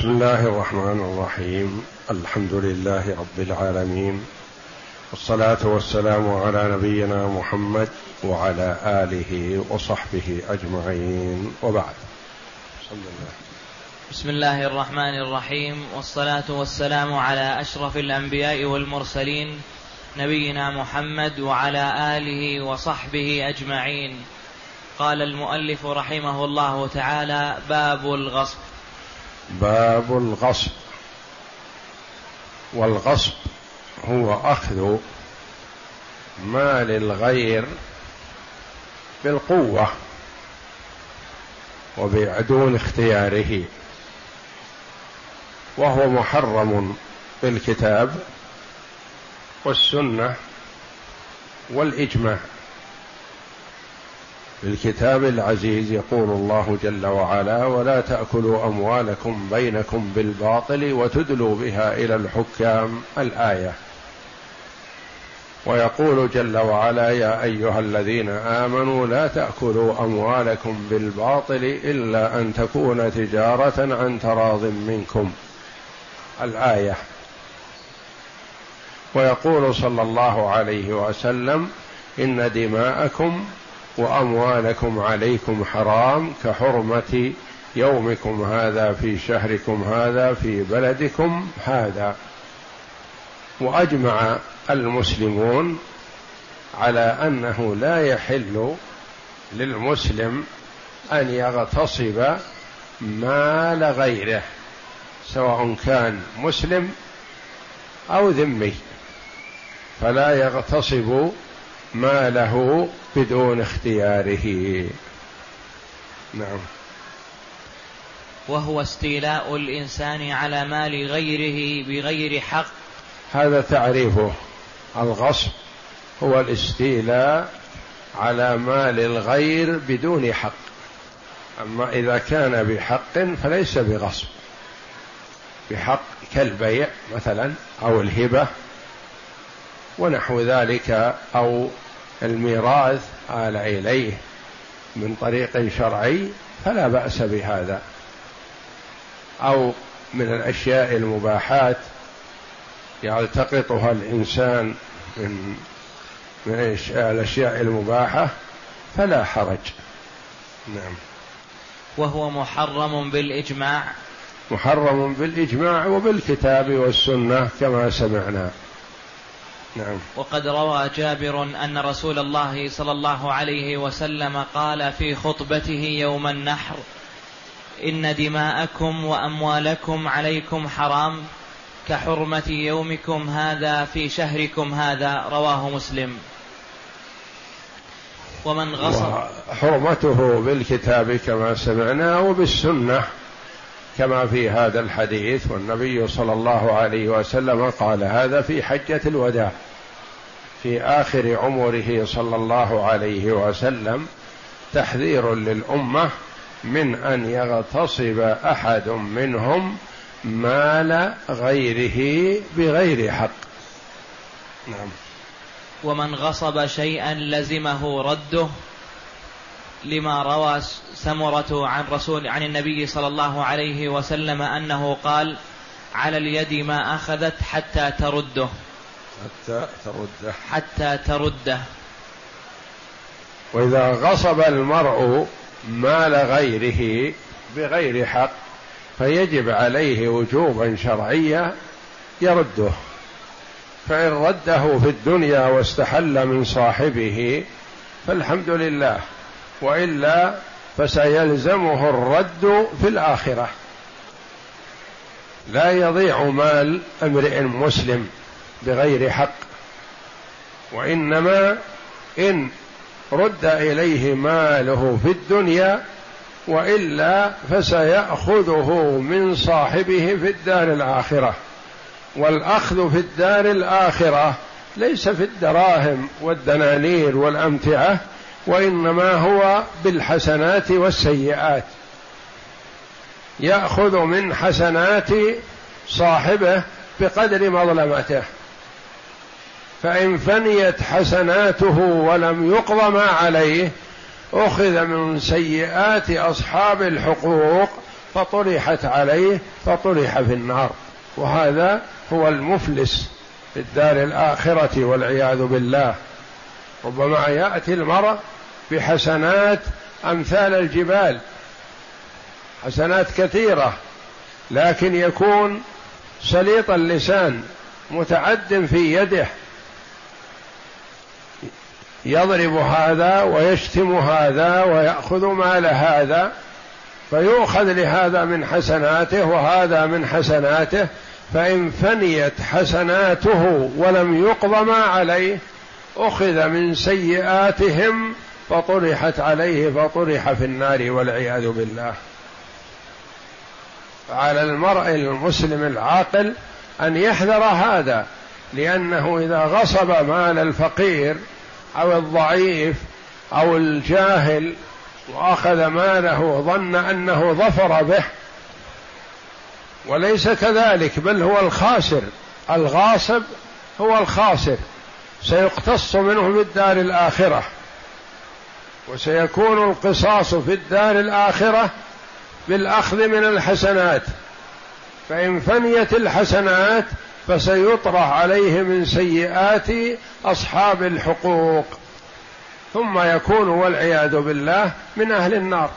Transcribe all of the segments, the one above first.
بسم الله الرحمن الرحيم. الحمد لله رب العالمين. والصلاة والسلام على نبينا محمد وعلى آله وصحبه أجمعين. وبعد. بسم الله بسم الله الرحمن الرحيم. والصلاة والسلام على أشرف الأنبياء والمرسلين نبينا محمد وعلى آله وصحبه أجمعين. قال المؤلف رحمه الله تعالى باب الغصب. باب الغصب. والغصب هو أخذ مال الغير بالقوة وبدون اختياره. وهو محرم بالكتاب والسنة والإجماع. بالكتاب العزيز يقول الله جل وعلا ولا تأكلوا أموالكم بينكم بالباطل وتدلوا بها إلى الحكام الآية. ويقول جل وعلا يا أيها الذين آمنوا لا تأكلوا أموالكم بالباطل إلا أن تكون تجارة عن تراض منكم. الآية. ويقول صلى الله عليه وسلم إن دماءكم وأموالكم عليكم حرام كحرمة يومكم هذا في شهركم هذا في بلدكم هذا. وأجمع المسلمون على أنه لا يحل للمسلم أن يغتصب مال غيره سواء كان مسلم أو ذمي. فلا يغتصب ماله بدون اختياره. نعم. وهو استيلاء الإنسان على مال غيره بغير حق. هذا تعريفه الغصب. هو الاستيلاء على مال الغير بدون حق. أما إذا كان بحق فليس بغصب. بحق كالبيع مثلا أو الهبة ونحو ذلك أو الميراث آل إليه من طريق شرعي فلا بأس بهذا. أو من الأشياء المباحات يلتقطها الإنسان من من الأشياء المباحة فلا حرج. نعم. وهو محرم بالإجماع. محرم بالإجماع وبالكتاب والسنة كما سمعنا. نعم. وقد روى جابر أن رسول الله صلى الله عليه وسلم قال في خطبته يوم النحر إن دماءكم وأموالكم عليكم حرام كحرمة يومكم هذا في شهركم هذا رواه مسلم. ومن غصب حرمته بالكتاب كما سمعنا وبالسنة. كما في هذا الحديث والنبي صلى الله عليه وسلم قال هذا في حجة الوداع في آخر عمره صلى الله عليه وسلم تحذير للأمة من أن يغتصب أحد منهم مال غيره بغير حق. نعم. ومن غصب شيئا لزمه رده. لما روى سمرة عن رسول عن النبي صلى الله عليه وسلم أنه قال على اليد ما أخذت حتى ترده. حتى ترده. حتى ترده. وإذا غصب المرء مال غيره بغير حق فيجب عليه وجوبا شرعيا يرده. فإن رده في الدنيا واستحل من صاحبه فالحمد لله. وإلا فسيلزمه الرد في الآخرة. لا يضيع مال أمرئ مسلم بغير حق وإنما إن رد إليه ماله في الدنيا وإلا فسيأخذه من صاحبه في الدار الآخرة. والأخذ في الدار الآخرة ليس في الدراهم والدنانير والأمتعة وإنما هو بالحسنات والسيئات. يأخذ من حسنات صاحبه بقدر مظلمته. فإن فنيت حسناته ولم يقض ما عليه أخذ من سيئات أصحاب الحقوق فطرحت عليه فطرح في النار. وهذا هو المفلس في الدار الآخرة والعياذ بالله. ربما يأتي المرء بحسنات أمثال الجبال. حسنات كثيرة لكن يكون سليط اللسان متعد في يده. يضرب هذا ويشتم هذا ويأخذ مال هذا فيؤخذ لهذا من حسناته وهذا من حسناته فإن فنيت حسناته ولم يقض ما عليه أخذ من سيئاتهم فطرحت عليه فطرح في النار والعياذ بالله. على المرء المسلم العاقل أن يحذر هذا لأنه إذا غصب مال الفقير أو الضعيف أو الجاهل وأخذ ماله ظن أنه ظفر به. وليس كذلك بل هو الخاسر. الغاصب هو الخاسر. سيقتص منه في الدار الآخرة. وسيكون القصاص في الدار الآخرة بالأخذ من الحسنات. فإن فنيت الحسنات فسيطرح عليه من سيئات أصحاب الحقوق. ثم يكون والعياذ بالله من أهل النار.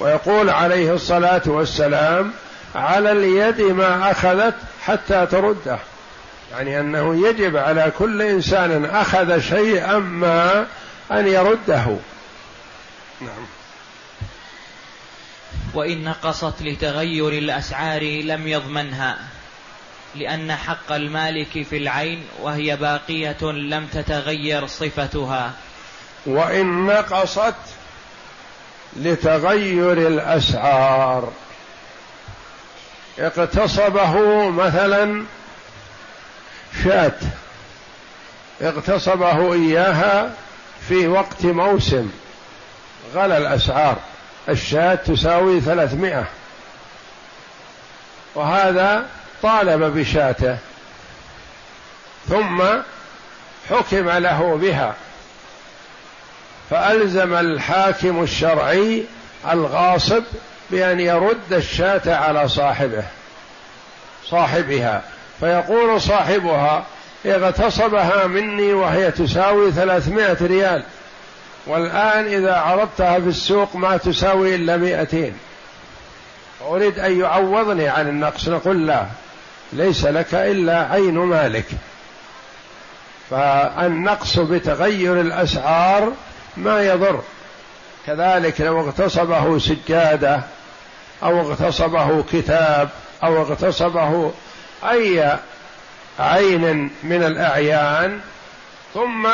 ويقول عليه الصلاة والسلام على اليد ما أخذت حتى ترده. يعني أنه يجب على كل إنسان أخذ شيئا ما أن يرده. نعم. وإن نقصت لتغير الأسعار لم يضمنها لأن حق المالك في العين وهي باقية لم تتغير صفتها. وإن نقصت لتغير الأسعار. اغتصبه مثلا شاة اغتصبه إياها في وقت موسم غلى الأسعار. الشاة تساوي ثلاثمائة. وهذا طالب بشاته. ثم حكم له بها. فألزم الحاكم الشرعي الغاصب بأن يرد الشاة على صاحبه صاحبها. فيقول صاحبها اغتصبها مني وهي تساوي ثلاثمائة ريال والآن إذا عرضتها في السوق ما تساوي إلا مئتين. أريد أن يعوضني عن النقص نقول لا ليس لك إلا عين مالك. فالنقص بتغير الأسعار ما يضر. كذلك لو اغتصبه سجادة أو اغتصبه كتاب أو اغتصبه أي عين من الأعيان ثم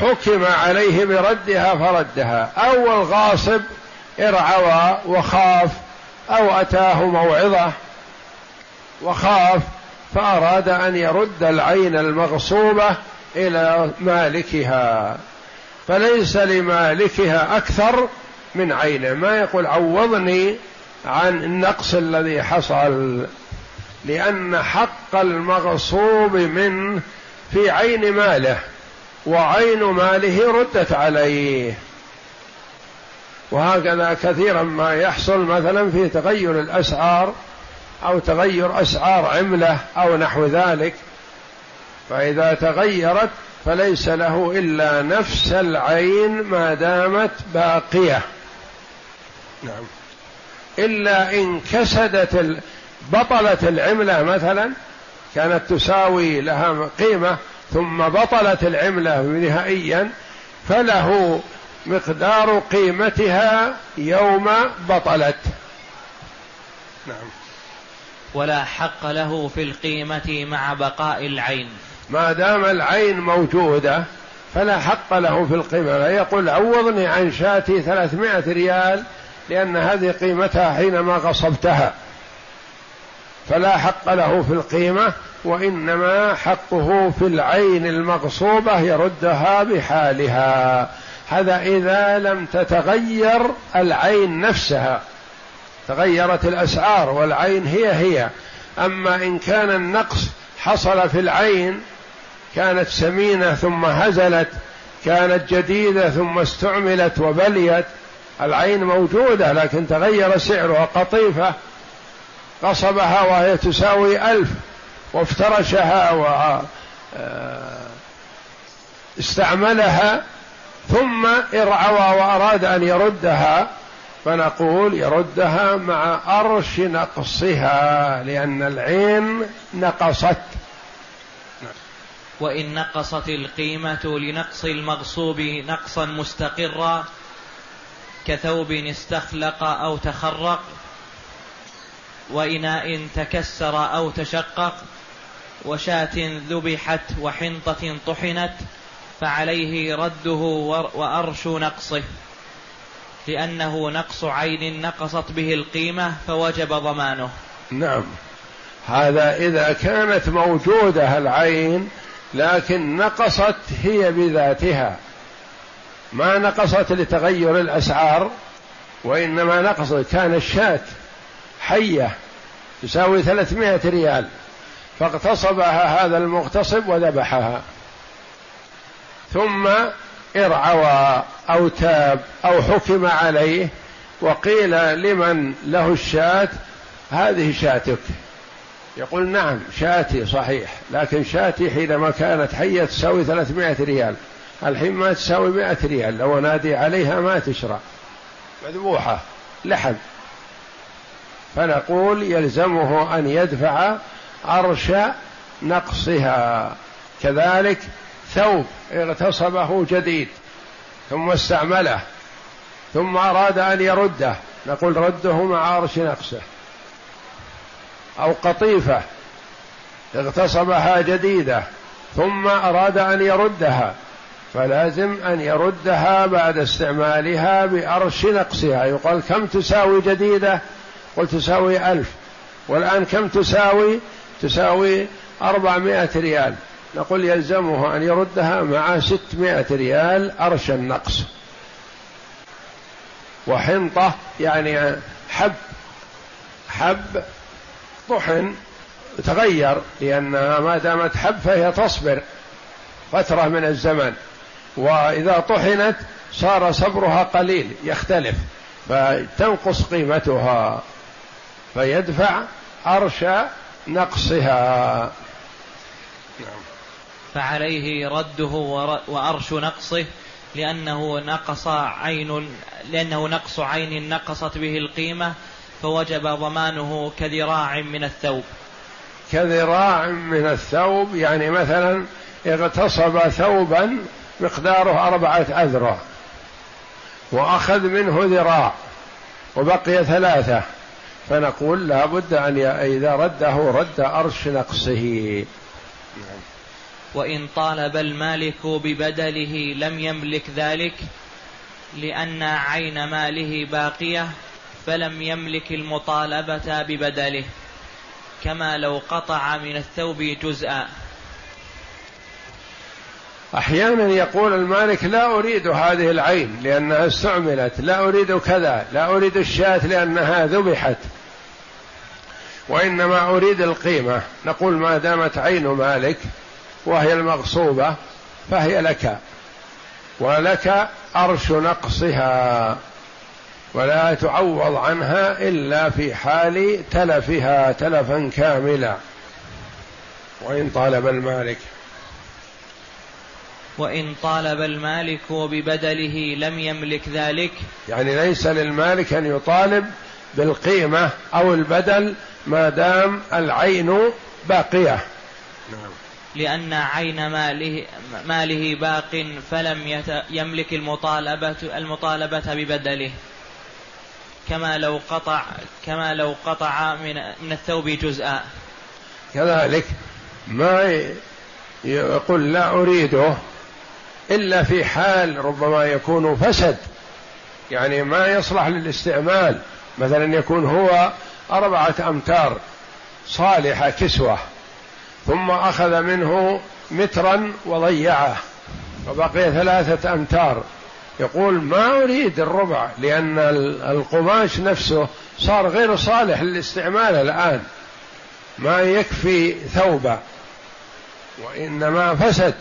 حكم عليه بردها فردها. أو الغاصب ارعوى وخاف أو أتاه موعظة وخاف فأراد أن يرد العين المغصوبة إلى مالكها. فليس لمالكها أكثر من عينه. ما يقول عوضني عن النقص الذي حصل. لأن حق المغصوب منه في عين ماله وعين ماله ردت عليه. وهكذا كثيرا ما يحصل مثلا في تغير الأسعار أو تغير أسعار عملة أو نحو ذلك. فإذا تغيرت فليس له إلا نفس العين ما دامت باقية. نعم. إلا إن كسدت بطلت العملة مثلا كانت تساوي لها قيمة ثم بطلت العملة نهائيا فله مقدار قيمتها يوم بطلت. نعم. ولا حق له في القيمة مع بقاء العين. ما دام العين موجودة فلا حق له في القيمة. لا يقول عوضني عن شاتي ثلاثمائة ريال لأن هذه قيمتها حينما غصبتها. فلا حق له في القيمة وإنما حقه في العين المغصوبة يردها بحالها. هذا إذا لم تتغير العين نفسها. تغيرت الأسعار والعين هي هي. أما إن كان النقص حصل في العين كانت سمينة ثم هزلت كانت جديدة ثم استعملت وبليت العين موجودة لكن تغير سعرها قطيفة قصبها وهي تساوي ألف وافترشها و آه، ثم ارعوى وأراد أن يردها فنقول يردها مع أرش نقصها لأن العين نقصت. وإن نقصت القيمة لنقص المغصوب نقصا مستقرا كثوب استخلق أو تخرق وإناء تكسر أو تشقق وشاة ذبحت وحنطة طحنت فعليه رده وأرش نقصه. لأنه نقص عين نقصت به القيمة فوجب ضمانه. نعم. هذا إذا كانت موجودة العين لكن نقصت هي بذاتها. ما نقصت لتغير الأسعار وإنما نقصت كان الشاة. حية تساوي ثلاثمائة ريال فاغتصبها هذا المغتصب وذبحها. ثم ارعوى أو تاب أو حكم عليه وقيل لمن له الشاة هذه شاتك. يقول نعم شاتي صحيح لكن شاتي حينما كانت حية تساوي 300 ريال. الحين ما تساوي 100 ريال لو نادي عليها ما تشرى. مذبوحة لحم. فنقول يلزمه أن يدفع عرش نقصها. كذلك ثوب اغتصبه جديد ثم استعمله ثم أراد أن يرده. نقول رده مع عرش نقصه. أو قطيفة اغتصبها جديدة ثم أراد أن يردها. فلازم أن يردها بعد استعمالها بأرش نقصها. يقال كم تساوي جديدة؟ قل تساوي ألف. والآن كم تساوي؟ تساوي أربعمائة ريال. نقول يلزمه أن يردها مع ستمائة ريال أرش النقص. وحنطة يعني حب حب طحن تغير لأنها ما دامت حب فهي تصبر فترة من الزمن. وإذا طحنت صار صبرها قليل يختلف فتنقص قيمتها. فيدفع عرش نقصها نعم. فعليه رده وأرش نقصه لأنه نقص عين لأنه نقص عين نقصت به القيمة فوجب ضمانه كذراع من الثوب كذراع من الثوب يعني مثلا اغتصب ثوبا مقداره أربعة أذرع وأخذ منه ذراع وبقي ثلاثة فنقول لا بد أن إذا رده رد أرش نقصه. وإن طالب المالك ببدله لم يملك ذلك لأن عين ماله باقية فلم يملك المطالبة ببدله. كما لو قطع من الثوب جزءا. أحيانا يقول المالك لا أريد هذه العين لأنها استعملت لا أريد كذا لا أريد الشاة لأنها ذبحت. وإنما أريد القيمة. نقول ما دامت عين مالك وهي المغصوبة فهي لك ولك أرش نقصها ولا تعوض عنها إلا في حال تلفها تلفا كاملا. وإن طالب المالك. وإن طالب المالك ببدله لم يملك ذلك. يعني ليس للمالك أن يطالب بالقيمة أو البدل ما دام العين باقية. نعم. لأن عين ماله ماله باق فلم يملك المطالبة المطالبة ببدله. كما لو قطع كما لو قطع من من الثوب جزءا. كذلك ما يقول لا أريده إلا في حال ربما يكون فسد. يعني ما يصلح للاستعمال. مثلا يكون هو أربعة أمتار صالحة كسوة ثم أخذ منه مترا وضيعة وبقي ثلاثة أمتار. يقول ما أريد الربع لأن القماش نفسه صار غير صالح للاستعمال الآن. ما يكفي ثوبا وإنما فسد.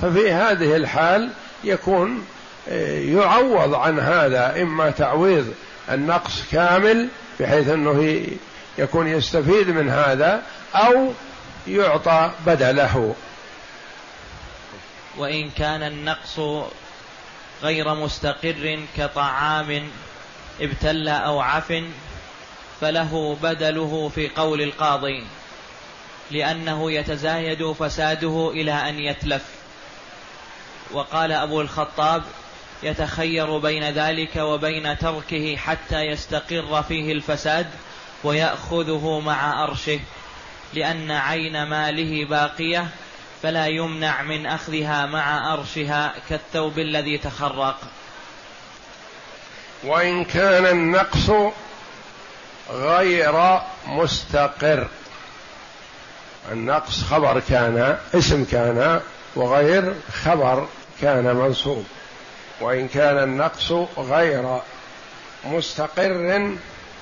ففي هذه الحال يكون يعوض عن هذا إما تعويض النقص كامل بحيث أنه يكون يستفيد من هذا أو يعطى بدله. وإن كان النقص غير مستقر كطعام ابتل أو عف فله بدله في قول القاضي لأنه يتزايد فساده إلى أن يتلف. وقال أبو الخطاب يتخير بين ذلك وبين تركه حتى يستقر فيه الفساد ويأخذه مع أرشه لأن عين ماله باقية فلا يمنع من أخذها مع أرشها كالثوب الذي تخرق. وإن كان النقص غير مستقر. النقص خبر كان اسم كان وغير خبر كان منصوب. وإن كان النقص غير مستقر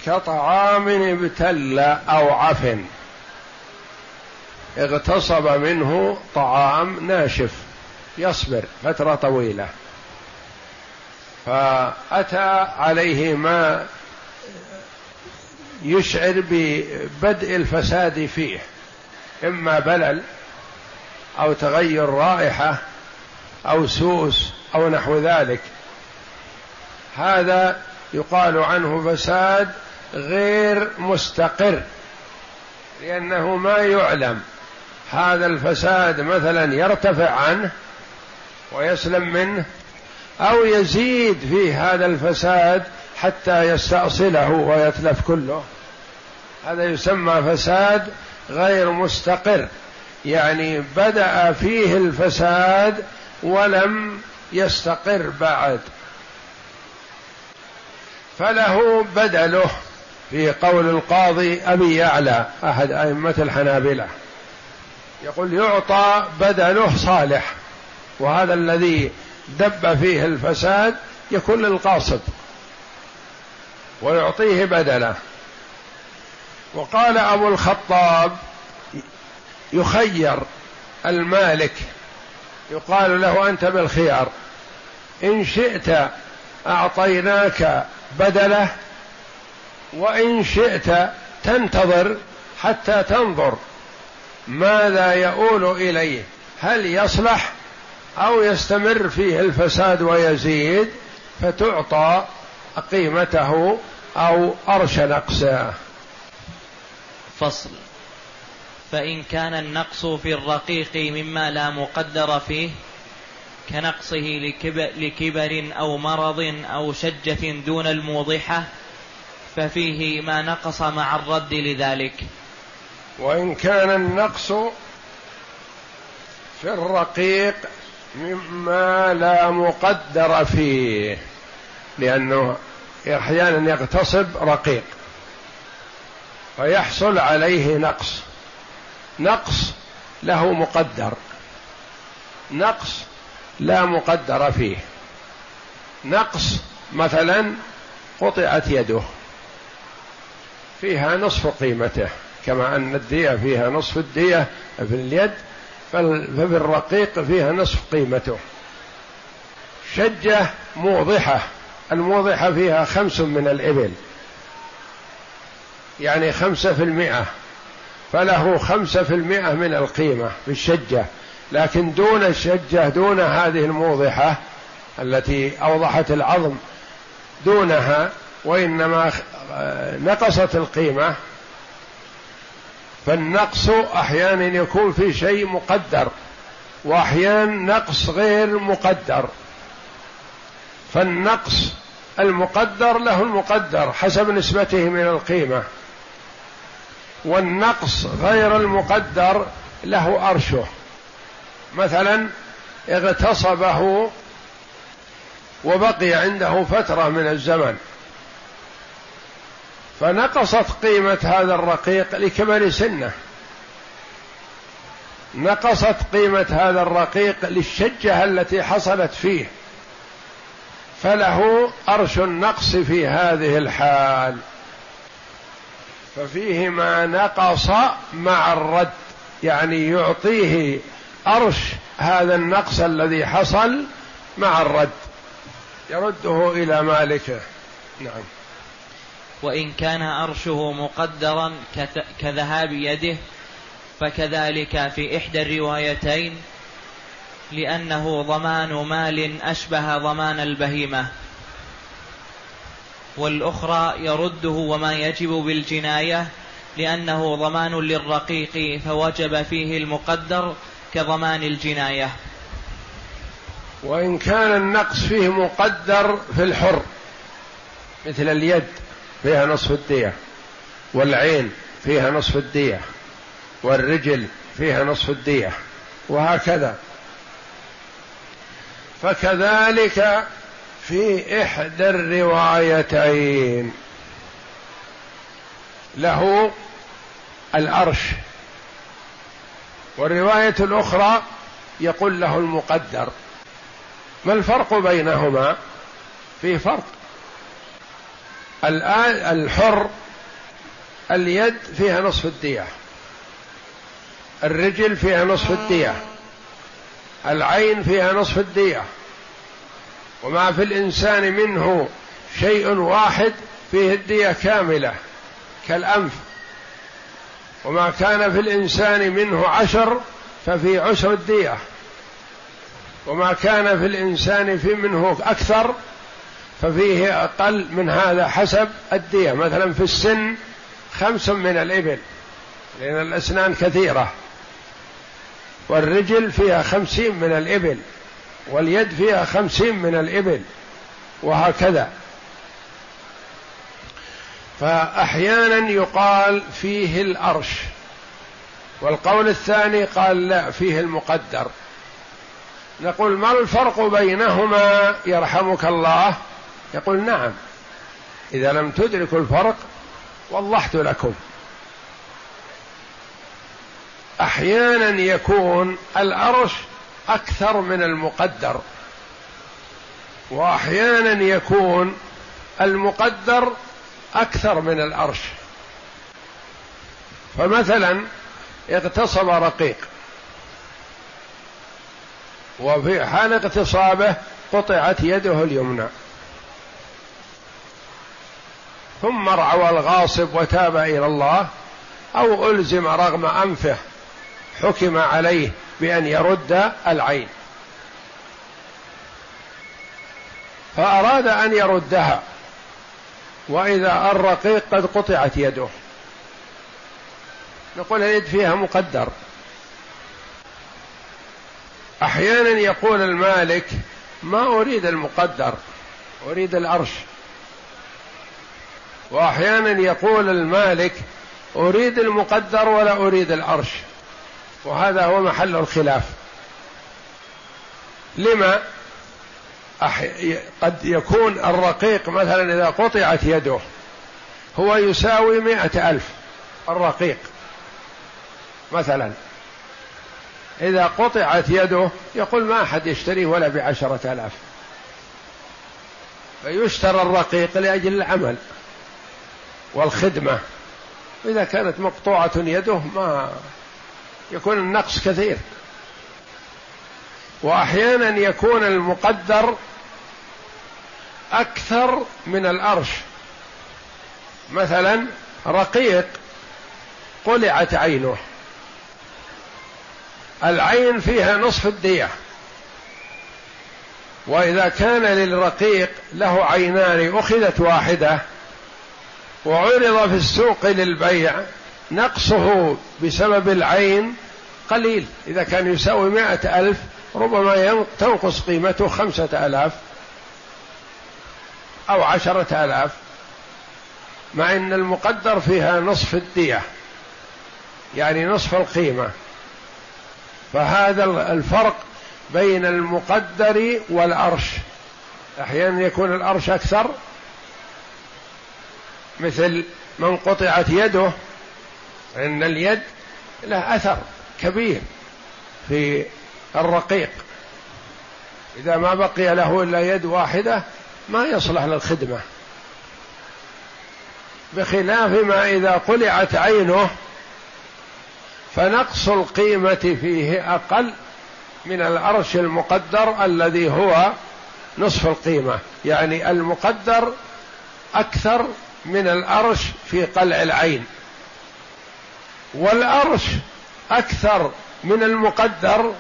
كطعام ابتل أو عفن. اغتصب منه طعام ناشف يصبر فترة طويلة. فأتى عليه ما يشعر ببدء الفساد فيه إما بلل أو تغير رائحة أو سوس أو نحو ذلك. هذا يقال عنه فساد غير مستقر لأنه ما يعلم. هذا الفساد مثلا يرتفع عنه ويسلم منه أو يزيد في هذا الفساد حتى يستأصله ويتلف كله. هذا يسمى فساد غير مستقر يعني بدأ فيه الفساد ولم يستقر بعد. فله بدله في قول القاضي أبي يعلى أحد أئمة الحنابلة. يقول يعطى بدله صالح وهذا الذي دب فيه الفساد يكون للقاصد ويعطيه بدله. وقال أبو الخطاب يخير المالك يقال له أنت بالخيار. إن شئت أعطيناك بدله وإن شئت تنتظر حتى تنظر ماذا يؤول إليه هل يصلح أو يستمر فيه الفساد ويزيد فتعطى قيمته أو أرش نقصه فصل. فإن كان النقص في الرقيق مما لا مقدر فيه كنقصه لكبر, لكبر أو مرض أو شجة دون الموضحة ففيه ما نقص مع الرد لذلك. وإن كان النقص في الرقيق مما لا مقدر فيه لأنه أحيانا يغتصب رقيق فيحصل عليه نقص. نقص له مقدر. نقص لا مقدر فيه. نقص مثلا قطعت يده. فيها نصف قيمته كما أن الدية فيها نصف الدية في اليد ففي الرقيق فيها نصف قيمته. شجة موضحة الموضحة فيها خمس من الإبل. يعني خمسة في المئة. فله خمسة في المئة من القيمة في الشجة. لكن دون الشجة دون هذه الموضحة التي أوضحت العظم دونها وإنما نقصت القيمة. فالنقص أحيانا يكون في شيء مقدر وأحيانا نقص غير مقدر. فالنقص المقدر له المقدر حسب نسبته من القيمة والنقص غير المقدر له أرشه. مثلا اغتصبه وبقي عنده فترة من الزمن. فنقصت قيمة هذا الرقيق لكبر سنه. نقصت قيمة هذا الرقيق للشجة التي حصلت فيه. فله أرش النقص في هذه الحال. ففيه ما نقص مع الرد يعني يعطيه أرش هذا النقص الذي حصل مع الرد. يرده إلى مالكه نعم. وإن كان أرشه مقدرا كذهاب يده فكذلك في إحدى الروايتين لأنه ضمان مال أشبه ضمان البهيمة. والأخرى يرده وما يجب بالجناية لأنه ضمان للرقيق فوجب فيه المقدر كضمان الجناية. وإن كان النقص فيه مقدر في الحر مثل اليد فيها نصف الدية والعين فيها نصف الدية والرجل فيها نصف الدية وهكذا. فكذلك في إحدى الروايتين له الأرش والرواية الأخرى يقول له المقدر. ما الفرق بينهما؟ في فرق. الآن الحر اليد فيها نصف الدية. الرجل فيها نصف الدية. العين فيها نصف الدية. وما في الإنسان منه شيء واحد فيه الدية كاملة كالأنف. وما كان في الإنسان منه عشر ففي عشر الدية. وما كان في الإنسان في منه أكثر ففيه أقل من هذا حسب الدية. مثلا في السن خمس من الإبل لأن الأسنان كثيرة. والرجل فيها خمسين من الإبل واليد فيها خمسين من الإبل وهكذا. فأحيانا يقال فيه الأرش والقول الثاني قال لا فيه المقدر. نقول ما الفرق بينهما يرحمك الله؟ يقول نعم إذا لم تدركوا الفرق وضحت لكم. أحيانا يكون الأرش أكثر من المقدر وأحيانا يكون المقدر أكثر من الأرش. فمثلا اغتصب رقيق. وفي حال اغتصابه قطعت يده اليمنى. ثم رعوى الغاصب وتاب إلى الله أو ألزم رغم أنفه حكم عليه بأن يرد العين. فأراد أن يردها. وإذا الرقيق قد قطعت يده. نقول اليد فيها مقدر. أحيانا يقول المالك ما أريد المقدر أريد العرش وأحيانا يقول المالك أريد المقدر ولا أريد العرش وهذا هو محل الخلاف. لما؟ قد يكون الرقيق مثلا إذا قطعت يده هو يساوي مئة ألف الرقيق مثلا. إذا قطعت يده يقول ما أحد يشتريه ولا بعشرة آلاف فيشترى الرقيق لأجل العمل والخدمة. إذا كانت مقطوعة يده ما يكون النقص كثير. واحيانا يكون المقدر أكثر من الأرش. مثلا رقيق قلعت عينه. العين فيها نصف الدية. وإذا كان للرقيق له عينان أخذت واحدة وعرض في السوق للبيع نقصه بسبب العين قليل. إذا كان يساوي مائة ألف ربما تنقص قيمته خمسة آلاف. أو عشرة آلاف مع أن المقدر فيها نصف الدية يعني نصف القيمة. فهذا الفرق بين المقدر والأرش. أحيانا يكون الأرش أكثر مثل من قطعت يده إن اليد له أثر كبير في الرقيق. إذا ما بقي له إلا يد واحدة ما يصلح للخدمة. بخلاف ما إذا قلعت عينه فنقص القيمة فيه أقل من العرش المقدر الذي هو نصف القيمة. يعني المقدر أكثر من الأرش في قلع العين. والأرش أكثر من المقدر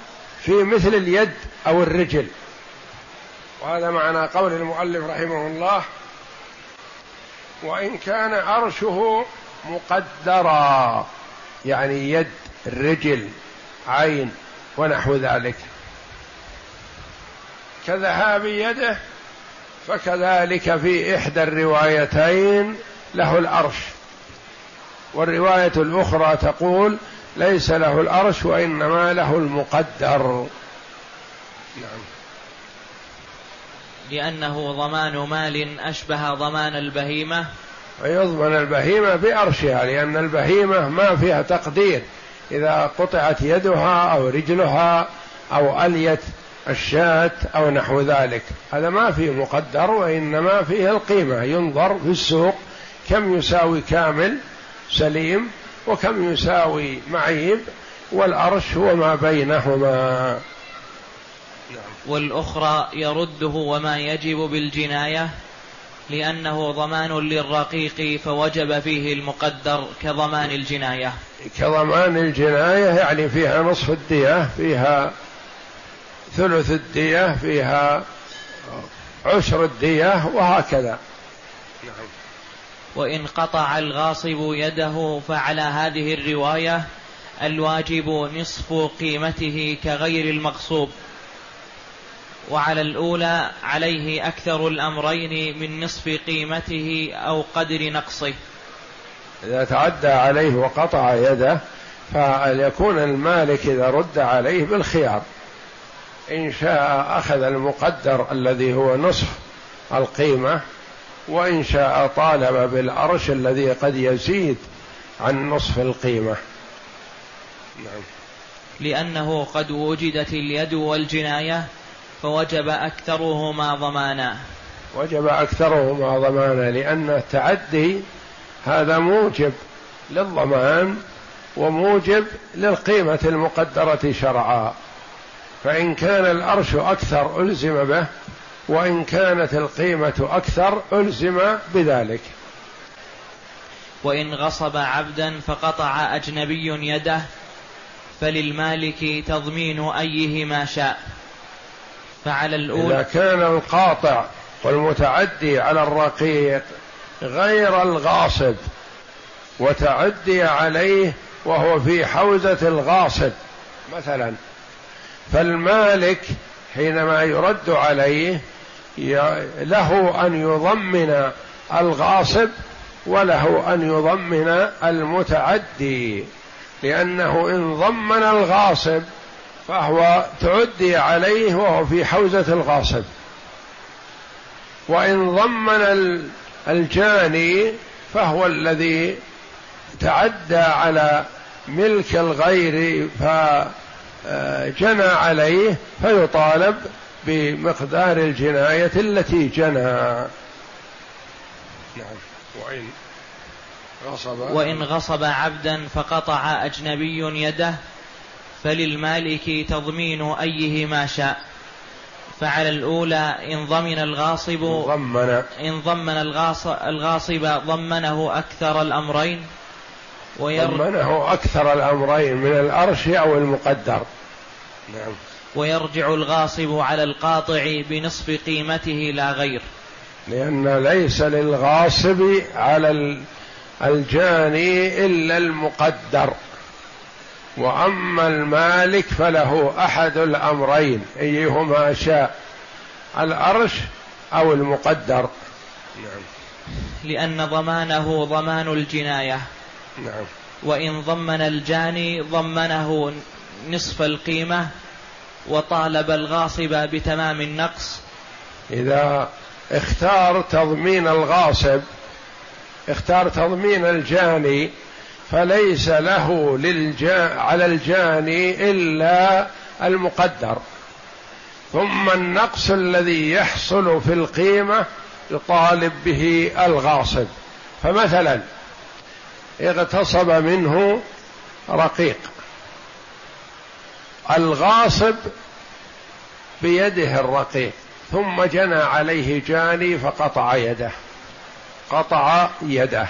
في مثل اليد أو الرجل. وهذا معنى قول المؤلف رحمه الله وإن كان عرشه مقدرا يعني يد رجل عين ونحو ذلك. كذهاب يده فكذلك في إحدى الروايتين له الأرش والرواية الأخرى تقول ليس له الأرش وإنما له المقدر. نعم. لأنه ضمان مال أشبه ضمان البهيمة. فيضمن البهيمة بأرشها لأن البهيمة ما فيها تقدير. إذا قطعت يدها أو رجلها أو أليت الشاة أو نحو ذلك هذا ما فيه مقدر وإنما فيه القيمة. ينظر في السوق كم يساوي كامل سليم وكم يساوي معيب والأرش هو ما بينهما. والأخرى يرده وما يجب بالجناية لأنه ضمان للرقيق فوجب فيه المقدر كضمان الجناية. كضمان الجناية يعني فيها نصف الدية فيها ثلث الدية فيها عشر الدية وهكذا. نعم. وإن قطع الغاصب يده فعلى هذه الرواية الواجب نصف قيمته كغير المغصوب وعلى الأولى عليه أكثر الأمرين من نصف قيمته أو قدر نقصه. إذا تعدى عليه وقطع يده فليكون المالك إذا رد عليه بالخيار. إن شاء أخذ المقدر الذي هو نصف القيمة وإن شاء طالب بالأرش الذي قد يزيد عن نصف القيمة. نعم. لأنه قد وجدت اليد والجناية فوجب أكثرهما ضمانا. وجب أكثرهما ضمانا لأن التعدي هذا موجب للضمان وموجب للقيمة المقدرة شرعا. فإن كان الأرش أكثر ألزم به وإن كانت القيمة أكثر ألزم بذلك. وإن غصب عبدا فقطع أجنبي يده فللمالك تضمين أيهما شاء. فعلى الأولى. إذا كان القاطع والمتعدي على الرقيق غير الغاصب وتعدي عليه وهو في حوزة الغاصب مثلا. فالمالك حينما يرد عليه له أن يضمن الغاصب وله أن يضمن المتعدي لأنه إن ضمن الغاصب فهو تعدي عليه وهو في حوزة الغاصب. وإن ضمن الجاني فهو الذي تعدى على ملك الغير فجنى عليه فيطالب بمقدار الجناية التي جنى. نعم. وإن غصب وإن غصب عبدا فقطع أجنبي يده فللمالك تضمين أيهما شاء. فعلى الأولى إن ضمن الغاصب ضمن. إن ضمن الغاصب ضمنه أكثر الأمرين. ضمنه أكثر الأمرين من الأرش أو المقدر. نعم. ويرجع الغاصب على القاطع بنصف قيمته لا غير. لأن ليس للغاصب على الجاني إلا المقدر. وأما المالك فله أحد الأمرين أيهما شاء الأرش أو المقدر. نعم. لأن ضمانه ضمان الجناية. نعم. وإن ضمن الجاني ضمنه نصف القيمة وطالب الغاصب بتمام النقص. إذا اختار تضمين الغاصب اختار تضمين الجاني فليس له للجا على الجاني إلا المقدر. ثم النقص الذي يحصل في القيمة يطالب به الغاصب. فمثلا اغتصب منه رقيق. الغاصب بيده الرقيق ثم جنى عليه جاني فقطع يده. قطع يده.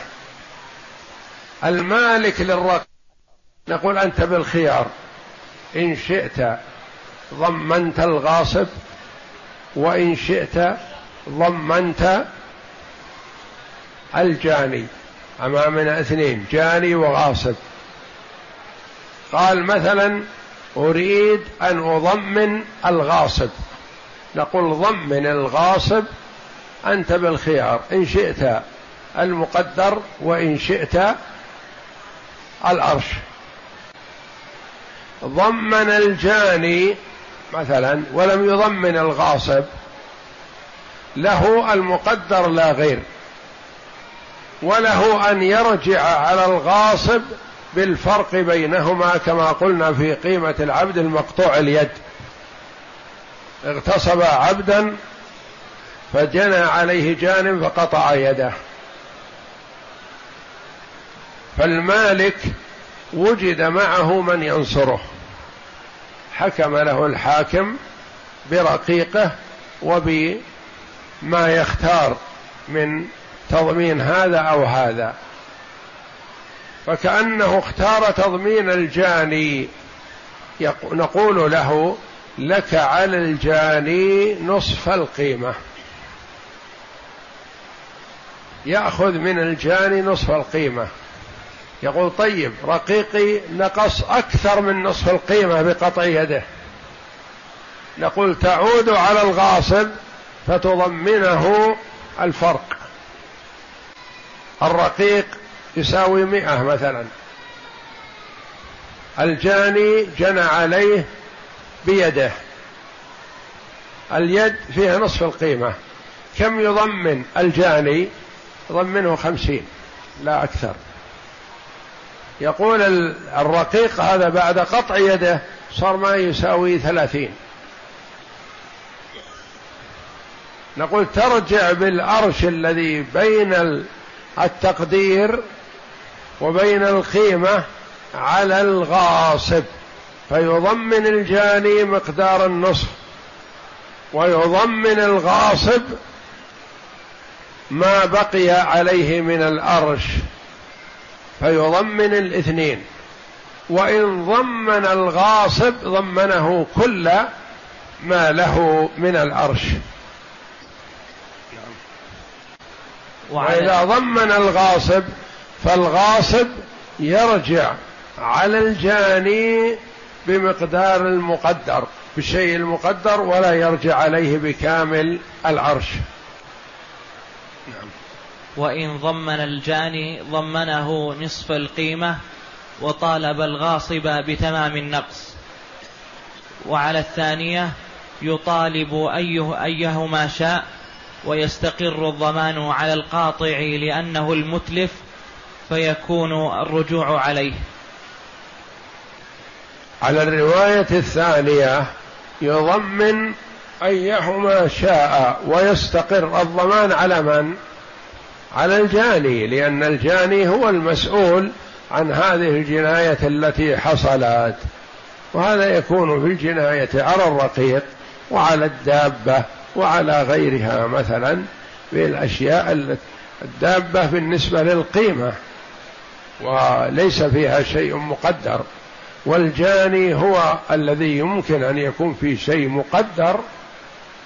المالك للرق نقول أنت بالخيار. إن شئت ضمنت الغاصب وإن شئت ضمنت الجاني. امامنا اثنين جاني وغاصب. قال مثلا أريد أن أضمن الغاصب. نقول ضمن الغاصب أنت بالخيار. إن شئت المقدر وإن شئت الارش ضمن الجاني مثلا ولم يضمن الغاصب له المقدر لا غير وله أن يرجع على الغاصب بالفرق بينهما كما قلنا في قيمة العبد المقطوع اليد. اغتصب عبدا فجنى عليه جانب فقطع يده. فالمالك وجد معه من ينصره. حكم له الحاكم برقيقه وبما يختار من تضمين هذا أو هذا. فكأنه اختار تضمين الجاني. نقول له لك على الجاني نصف القيمة. يأخذ من الجاني نصف القيمة. يقول طيب رقيقي نقص أكثر من نصف القيمة بقطع يده. نقول تعود على الغاصب فتضمنه الفرق. الرقيق يساوي مئة مثلا. الجاني جنى عليه بيده. اليد فيها نصف القيمة. كم يضمن الجاني؟ يضمنه خمسين لا أكثر. يقول الرقيق هذا بعد قطع يده صار ما يساوي ثلاثين. نقول ترجع بالأرش الذي بين التقدير وبين القيمة على الغاصب فيضمن الجاني مقدار النصف ويضمن الغاصب ما بقي عليه من الأرش. فيضمن الاثنين. وإن ضمن الغاصب ضمنه كل ما له من الأرش. وإذا ضمن الغاصب فالغاصب يرجع على الجاني بمقدار المقدر بالشيء المقدر ولا يرجع عليه بكامل العرش نعم. وإن ضمن الجاني ضمنه نصف القيمة وطالب الغاصب بتمام النقص وعلى الثانية يطالب أيه أيهما شاء ويستقر الضمان على القاطع لأنه المتلف فيكون الرجوع عليه على الرواية الثانية يضمن أيهما شاء ويستقر الضمان على من؟ على الجاني لأن الجاني هو المسؤول عن هذه الجناية التي حصلت. وهذا يكون في الجناية على الرقيق وعلى الدابة وعلى غيرها مثلا في الأشياء الدابة بالنسبة للقيمة وليس فيها شيء مقدر. والجاني هو الذي يمكن أن يكون في شيء مقدر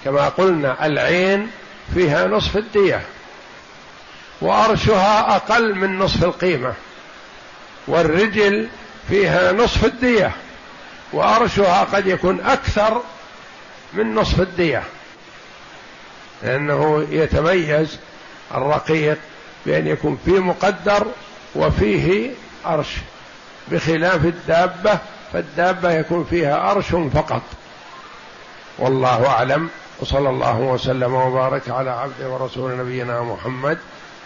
كما قلنا العين فيها نصف الدية. وأرشها أقل من نصف القيمة. والرجل فيها نصف الدية وأرشها قد يكون أكثر من نصف الدية. لأنه يتميز الرقيق بأن يكون فيه مقدر وفيه أرش. بخلاف الدابة فالدابة يكون فيها أرش فقط. والله أعلم. وصلى الله وسلم وبارك على عبده ورسول نبينا محمد